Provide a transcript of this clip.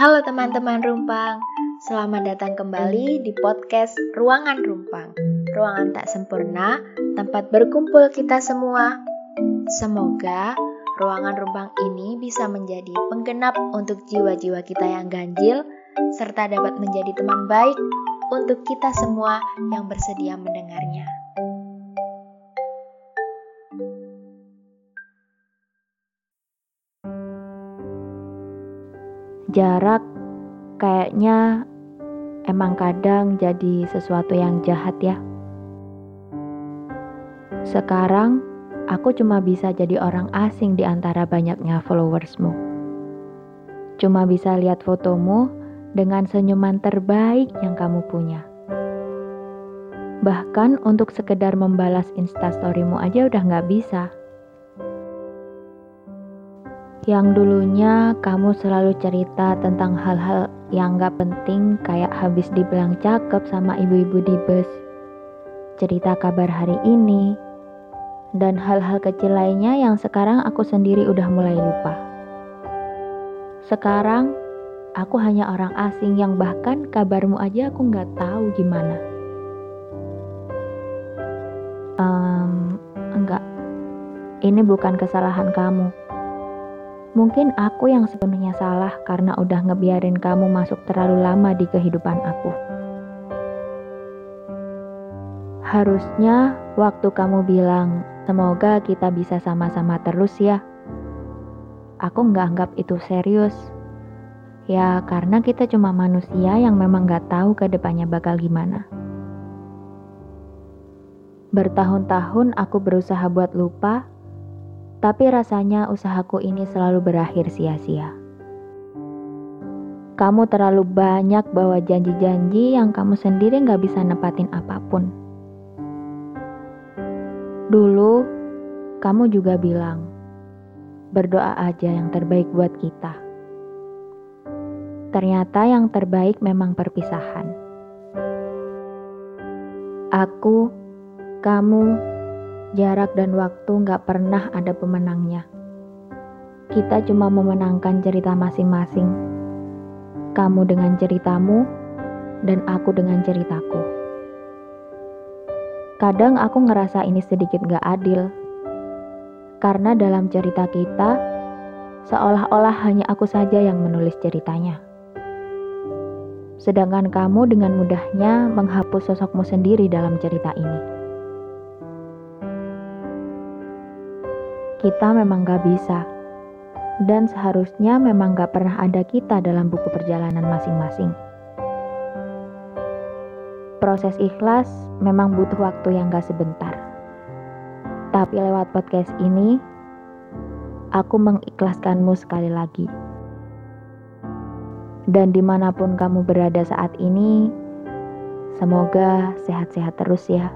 Halo teman-teman Rumpang, selamat datang kembali di podcast Ruangan Rumpang. Ruangan tak sempurna, tempat berkumpul kita semua. Semoga ruangan Rumpang ini bisa menjadi penggenap untuk jiwa-jiwa kita yang ganjil, serta dapat menjadi teman baik untuk kita semua yang bersedia mendengarnya. Jarak kayaknya emang kadang jadi sesuatu yang jahat ya. Sekarang aku cuma bisa jadi orang asing di antara banyaknya followersmu. Cuma bisa lihat fotomu dengan senyuman terbaik yang kamu punya. Bahkan untuk sekedar membalas instastorymu aja udah nggak bisa. Yang dulunya kamu selalu cerita tentang hal-hal yang gak penting kayak habis dibilang cakep sama ibu-ibu di bus. Cerita kabar hari ini. Dan hal-hal kecil lainnya yang sekarang aku sendiri udah mulai lupa. Sekarang, aku hanya orang asing yang bahkan kabarmu aja aku gak tahu gimana. Um, enggak, ini bukan kesalahan kamu Mungkin aku yang sepenuhnya salah karena udah ngebiarin kamu masuk terlalu lama di kehidupan aku. Harusnya waktu kamu bilang, semoga kita bisa sama-sama terus ya. Aku nggak anggap itu serius. Ya karena kita cuma manusia yang memang nggak tahu ke depannya bakal gimana. Bertahun-tahun aku berusaha buat lupa, tapi rasanya usahaku ini selalu berakhir sia-sia. Kamu terlalu banyak bawa janji-janji yang kamu sendiri gak bisa nepatin apa pun. Dulu, kamu juga bilang, berdoa aja yang terbaik buat kita. Ternyata yang terbaik memang perpisahan. Aku, kamu, jarak dan waktu nggak pernah ada pemenangnya. Kita cuma memenangkan cerita masing-masing. Kamu dengan ceritamu, dan aku dengan ceritaku. Kadang aku ngerasa ini sedikit gak adil. Karena dalam cerita kita, seolah-olah hanya aku saja yang menulis ceritanya. Sedangkan kamu dengan mudahnya menghapus sosokmu sendiri dalam cerita ini. Kita memang gak bisa. Dan seharusnya memang gak pernah ada kita dalam buku perjalanan masing-masing. Proses ikhlas memang butuh waktu yang gak sebentar. Tapi lewat podcast ini, aku mengikhlaskanmu sekali lagi. Dan di mana pun kamu berada saat ini, semoga sehat-sehat terus ya.